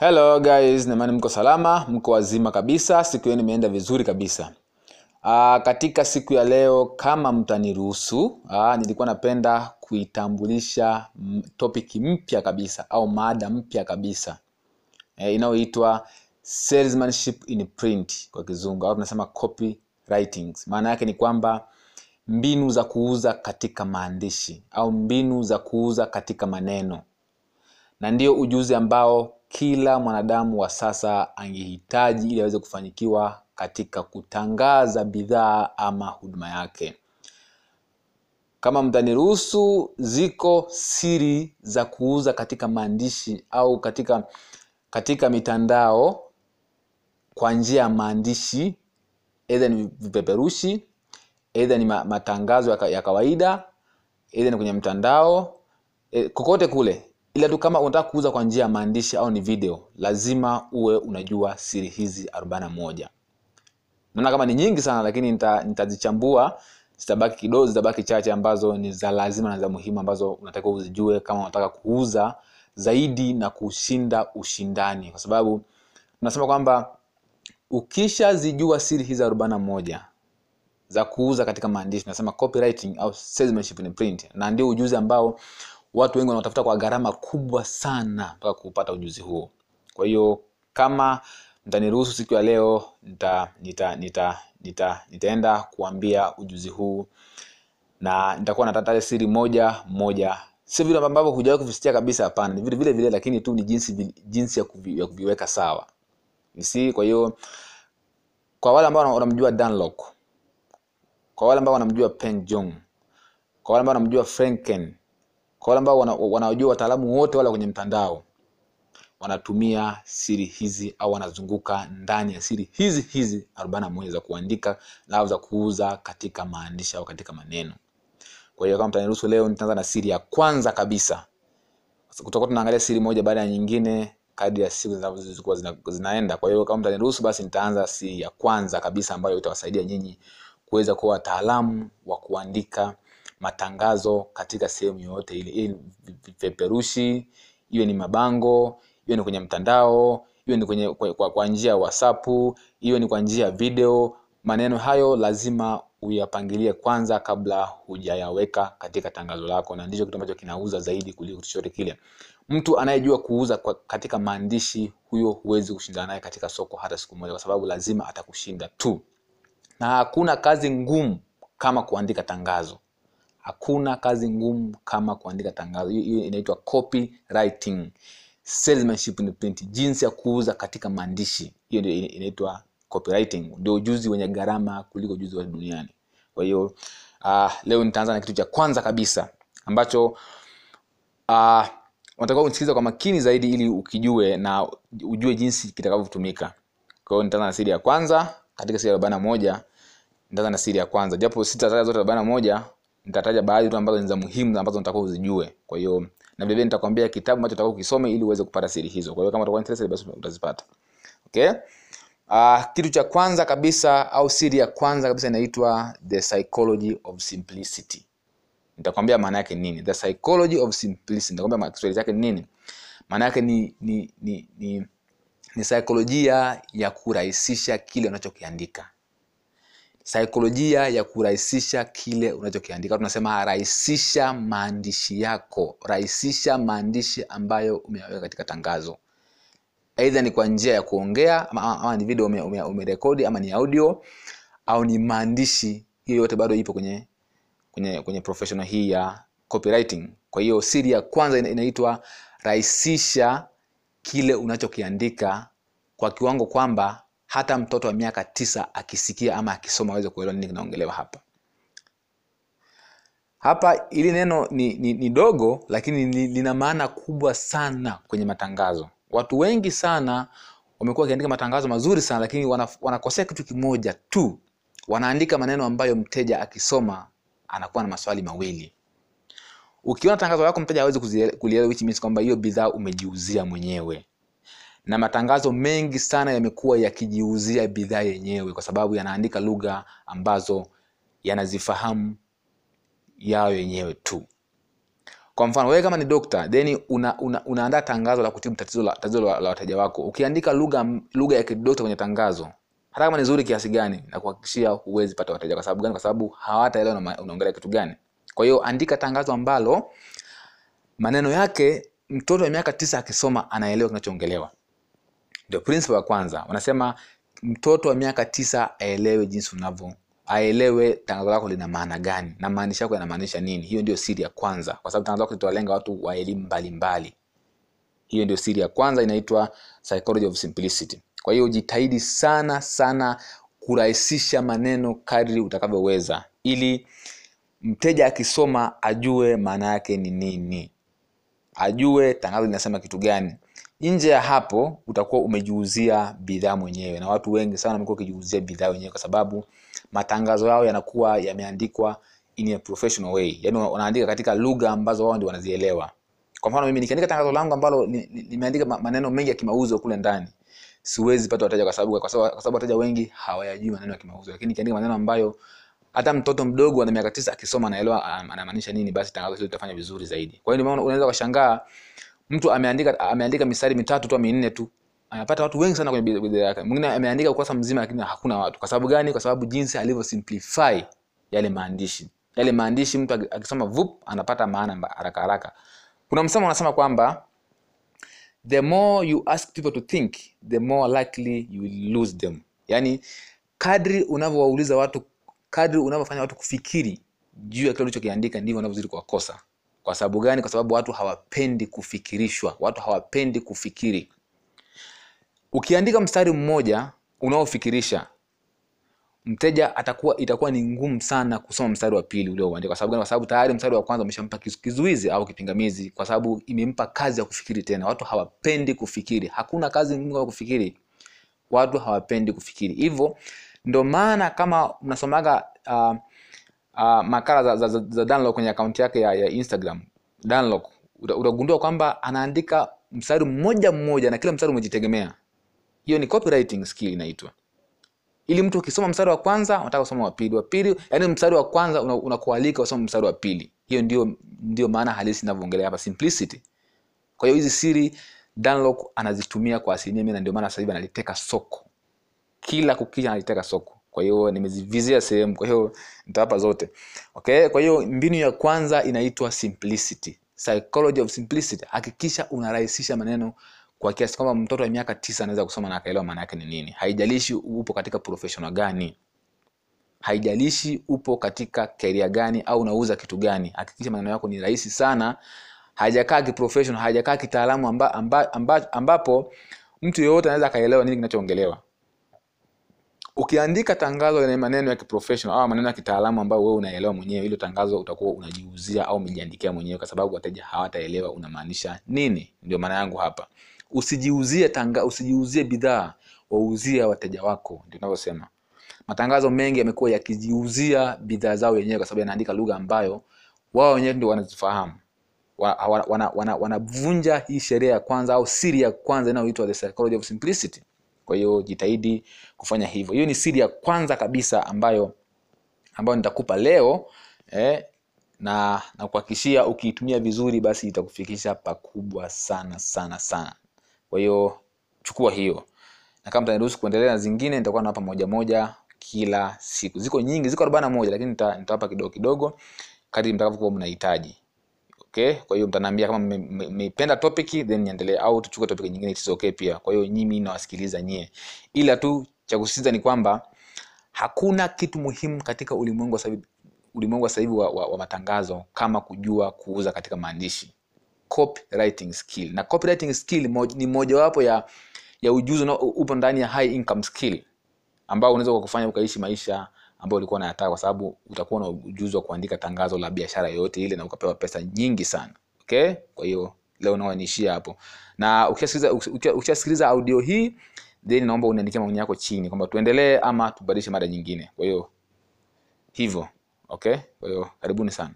hello guys. Namani mko salama mko wazima kabisa. Siku yenu imeenda vizuri kabisa. Aa, katika siku ya leo kama mtaniruhusu aa, nilikuwa napenda kuitambulisha topiki mpya kabisa au mada mpya kabisa. E, inayoitwa salesmanship in print kwa kizungu au tunasema copywriting maana yake ni kwamba mbinu za kuuza katika maandishi au mbinu za kuuza katika maneno. Na ndio ujuzi ambao kila mwanadamu wa sasa angehitaji ili aweze kufanikiwa katika kutangaza bidhaa ama huduma yake. Kama mtaniruhusu ziko siri za kuuza katika maandishi au katika katika mitandao kwa njia ya maandishi edha ni vipeperushi edha ni matangazo ya, kawaida edha ni kwenye mtandao e, kokote kule ila tu kama unataka kuuza kwa njia ya maandishi au ni video lazima uwe unajua siri hizi 41 naona kama ni nyingi sana lakini nitazichambua nita- zitabaki kidogo zitabaki chache ambazo ni za lazima na za muhimu ambazo unatakiwa uzijue kama unataka kuuza zaidi na kushinda ushindani. Kwa sababu tunasema kwamba ukishazijua siri hizi arobaini moja za kuuza katika maandishi tunasema copywriting au salesmanship in print na ndio ujuzi ambao watu wengi wanaotafuta kwa gharama kubwa sana mpaka kupata ujuzi huo. Kwa hiyo kama mtaniruhusu siku ya leo nita, nita, nita, nita, nitaenda kuambia ujuzi huu na nitakuwa natataja siri moja moja. Sio vile ambavyo hujawahi kuvisikia kabisa hapana. Ni vile vile vile lakini tu ni jinsi jinsi ya, kuvi, ya kuviweka sawa. Si kwa hiyo kwa wale ambao wanamjua Danlock kwa wale ambao wanamjua Peng Jong kwa wale ambao wanamjua Franken kwa wale ambao wana- wanajua wataalamu wote wale kwenye mtandao wanatumia siri hizi au wanazunguka ndani ya siri hizi hizi 41 za kuandika au za kuuza katika maandishi au katika maneno. Kwa hiyo kama mtaniruhusu leo nitaanza na siri ya kwanza kabisa. Tutakuwa tunaangalia siri moja baada ya nyingine kadri ya siku zinazokuwa zina, zinaenda. Kwa hiyo kama mtaniruhusu basi nitaanza siri ya kwanza kabisa ambayo itawasaidia nyinyi kuweza kuwa wataalamu wa kuandika matangazo katika sehemu yoyote ile. Iwe vipeperushi iwe ni mabango iwe ni kwenye mtandao iwe ni kwenye kwa, kwa, kwa njia ya whatsapp iwe ni kwa njia ya video maneno hayo lazima uyapangilie kwanza kabla hujayaweka katika tangazo lako na ndicho kitu ambacho kinauza zaidi kuliko chochote kile. Mtu anayejua kuuza kwa, katika maandishi huyo huwezi kushindana naye katika soko hata siku moja kwa sababu lazima atakushinda tu. Na hakuna kazi ngumu kama kuandika tangazo hakuna kazi ngumu kama kuandika tangazo. Hiyo inaitwa copywriting. Salesmanship in print. Jinsi ya kuuza katika maandishi. Hiyo ndio ina- inaitwa copywriting. Ndio ujuzi wenye gharama kuliko ujuzi wa duniani. Kwa hiyo uh, leo nitaanza na kitu cha kwanza kabisa ambacho uh, unatakiwa usikiliza kwa makini zaidi ili ukijue na ujue jinsi kitakavyotumika. Kwa hiyo nitaanza na siri ya kwanza. Katika siri ya arobaini na moja nitaanza na siri ya kwanza. Japo sitataja zote arobaini na moja nitataja baadhi tu ambazo ni za muhimu ambazo nitakuwa uzijue kwa hiyo na vilevile nitakwambia kitabu ambacho utakuwa ukisome ili uweze kupata siri hizo. Kwa hiyo kama utakuwa interested basi utazipata. Okay? Uh, kitu cha kwanza kabisa au siri ya kwanza kabisa inaitwa the psychology of simplicity. Nitakwambia maana yake nini? The psychology of simplicity. Nitakwambia kiswahili chake ni nini? Maana yake ni ni ni, ni ni saikolojia ya kurahisisha kile unachokiandika saikolojia ya kurahisisha kile unachokiandika. Tunasema rahisisha maandishi yako. Rahisisha maandishi ambayo umeyaweka katika tangazo. Aidha ni kwa njia ya kuongea ama, ama ni video ume- ume- umerekodi ama ni audio au ni maandishi hiyo yote bado ipo kwenye kwenye kwenye professional hii ya copywriting. Kwa hiyo siri ya kwanza inaitwa rahisisha kile unachokiandika kwa kiwango kwamba hata mtoto wa miaka tisa akisikia ama akisoma aweze kuelewa nini kinaongelewa hapa. Hapa ili neno ni, ni, ni dogo lakini ni, lina maana kubwa sana kwenye matangazo. Watu wengi sana wamekuwa wakiandika matangazo mazuri sana lakini wanakosea kitu kimoja tu. Wanaandika maneno ambayo mteja akisoma anakuwa na maswali mawili. Ukiona tangazo lako mteja hawezi kulielewa which means kwamba hiyo bidhaa umejiuzia mwenyewe na matangazo mengi sana yamekuwa yakijiuzia bidhaa yenyewe kwa sababu yanaandika lugha ambazo yanazifahamu yao yenyewe tu. Kwa mfano wewe kama ni dokta then una, una, unaandaa tangazo la kutibu tatizo la, tatizo la, la wateja wako. Ukiandika lugha lugha ya kidokta kwenye tangazo hata kama ni zuri kiasi gani na kuhakikishia huwezi pata wateja. Kwa sababu gani? Kwa sababu hawataelewa unaongelea kitu gani. Kwa hiyo andika tangazo ambalo maneno yake mtoto wa miaka tisa akisoma anaelewa kinachoongelewa ndio principle ya kwanza wanasema mtoto wa miaka tisa aelewe jinsi unavyo aelewe tangazo lako lina maana gani na maanisha yako yanamaanisha nini. Hiyo ndio siri ya kwanza kwa sababu tangazo lako litawalenga watu wa elimu mbalimbali. Hiyo ndio siri ya kwanza inaitwa psychology of simplicity. Kwa hiyo jitahidi sana sana kurahisisha maneno kadri utakavyoweza ili mteja akisoma ajue maana yake ni nini. Ajue tangazo linasema kitu gani nje ya hapo utakuwa umejiuzia bidhaa mwenyewe. Na watu wengi sana wamekuwa wakijiuzia bidhaa wenyewe kwa sababu matangazo yao yanakuwa yameandikwa in a professional way. Yaani wanaandika katika lugha ambazo wao ndio wanazielewa. Kwa mfano mimi nikiandika tangazo langu ambalo ma- maneno mengi ya kimauzo kule ndani siwezi pata wateja kwa sababu kwa sababu wateja wengi hawayajui maneno ya kimauzo. Lakini nikiandika maneno ambayo hata mtoto mdogo ana miaka tisa akisoma anaelewa anamaanisha nini basi tangazo hilo litafanya vizuri zaidi. Kwa hiyo unaweza ukashangaa mtu ameandika ameandika mistari mitatu tu minne tu. Anapata watu wengi sana kwenye bidhaa yake. Mwingine ameandika ukurasa mzima lakini hakuna watu. Kwa sababu gani? Kwa sababu jinsi alivyo simplify yale maandishi. Yale maandishi mtu akisoma vup anapata maana haraka haraka. Kuna msemo unasema kwamba the more you ask people to think the more likely you will lose them. Yani kadri unavyowauliza watu kadri unavyofanya watu kufikiri juu ya kile ulichokiandika ndivyo unavyozidi kuwakosa kwa sababu gani? Kwa sababu watu hawapendi kufikirishwa. Watu hawapendi kufikiri. Ukiandika mstari mmoja unaofikirisha mteja atakuwa itakuwa ni ngumu sana kusoma mstari wa pili ulioandika kwa sababu gani? kwa sababu tayari mstari wa kwanza umeshampa kizuizi au kipingamizi. Kwa sababu imempa kazi ya kufikiri tena. Watu hawapendi kufikiri. Hakuna kazi ngumu ya kufikiri. Watu hawapendi kufikiri. Hivyo ndo maana kama mnasomaga uh, uh, makala za, za, za, za Danlock kwenye akaunti yake ya, ya instagram. Danlock utagundua kwamba anaandika mstari mmoja mmoja na kila mstari umejitegemea. Hiyo ni copywriting skill inaitwa. Ili mtu ukisoma mstari wa kwanza unataka kusoma wa pili wa pili yani mstari wa kwanza una- unakualika usome mstari wa pili. Hiyo ndio ndio maana halisi inavyoongelea hapa simplicity. Kwa hiyo hizi siri danlock anazitumia kwa asilimia mia na ndio maana sasa hivi analiteka soko. Kila kukicha analiteka soko kwa hiyo nimezivizia sehemu kwa hiyo nitawapa zote. Okay? Kwa hiyo mbinu ya kwanza inaitwa simplicity. Psychology of simplicity. Hakikisha unarahisisha maneno kwa kiasi kwamba mtoto wa miaka tisa anaweza kusoma na akaelewa maana yake ni nini. Haijalishi upo katika professional gani. Haijalishi upo katika keria gani au unauza kitu gani. Hakikisha maneno yako ni rahisi sana. Hajakaa kiprofessional hajakaa kitaalamu amba, amba, amba, ambapo mtu yeyote anaweza akaelewa nini kinachoongelewa ukiandika tangazo lenye maneno ya kiprofessional au maneno ya kitaalamu ambayo wewe unaelewa mwenyewe hilo tangazo utakuwa unajiuzia au umejiandikia mwenyewe kwa sababu wateja hawataelewa unamaanisha nini. Ndio maana yangu hapa. Usijiuzie tanga usijiuzie bidhaa wauzie wateja wako. Ndio tunavyosema matangazo mengi yamekuwa yakijiuzia bidhaa zao wenyewe kwa sababu yanaandika lugha ambayo wao wenyewe ndio wanazifahamu. Wanavunja wana, wana, wana, hii sheria ya kwanza au siri ya kwanza inayoitwa the psychology of simplicity kwa hiyo jitahidi kufanya hivyo. Hiyo ni siri ya kwanza kabisa ambayo ambayo nitakupa leo eh, na na kuhakikishia ukiitumia vizuri basi itakufikisha pakubwa sana sana sana. Kwa hiyo chukua hiyo. Na kama mtaniruhusu kuendelea na zingine nitakuwa nawapa moja moja kila siku. Ziko nyingi ziko arobaini na moja lakini nitawapa kidogo kidogo kadri mtakavyokuwa mnahitaji okay? Kwa hiyo mtaniambia kama mme- mme- mmeipenda topic then niendelee au tuchukue topic nyingine it's okay pia. Kwa hiyo nyimi nawasikiliza nyie. Ila tu cha kusisitiza ni kwamba hakuna kitu muhimu katika ulimwengu wa ulimwengu wa sasa wa, wa, wa matangazo kama kujua kuuza katika maandishi. Copywriting skill. Na copywriting skill moj, ni mojawapo ya ya ujuzi upo ndani ya high income skill ambao unaweza kukufanya ukaishi maisha ambayo ulikuwa unayataka kwa sababu utakuwa na ujuzi wa kuandika tangazo la biashara yoyote ile na ukapewa pesa nyingi sana. Okay? Kwa hiyo leo naona niishie hapo. Na ukishasikiliza ukisha- ukishasikiliza audio hii then naomba uniandikie maoni yako chini kwamba tuendelee ama tubadilishe mada nyingine. Kwa hiyo hivyo. Okay? Kwa hiyo karibuni sana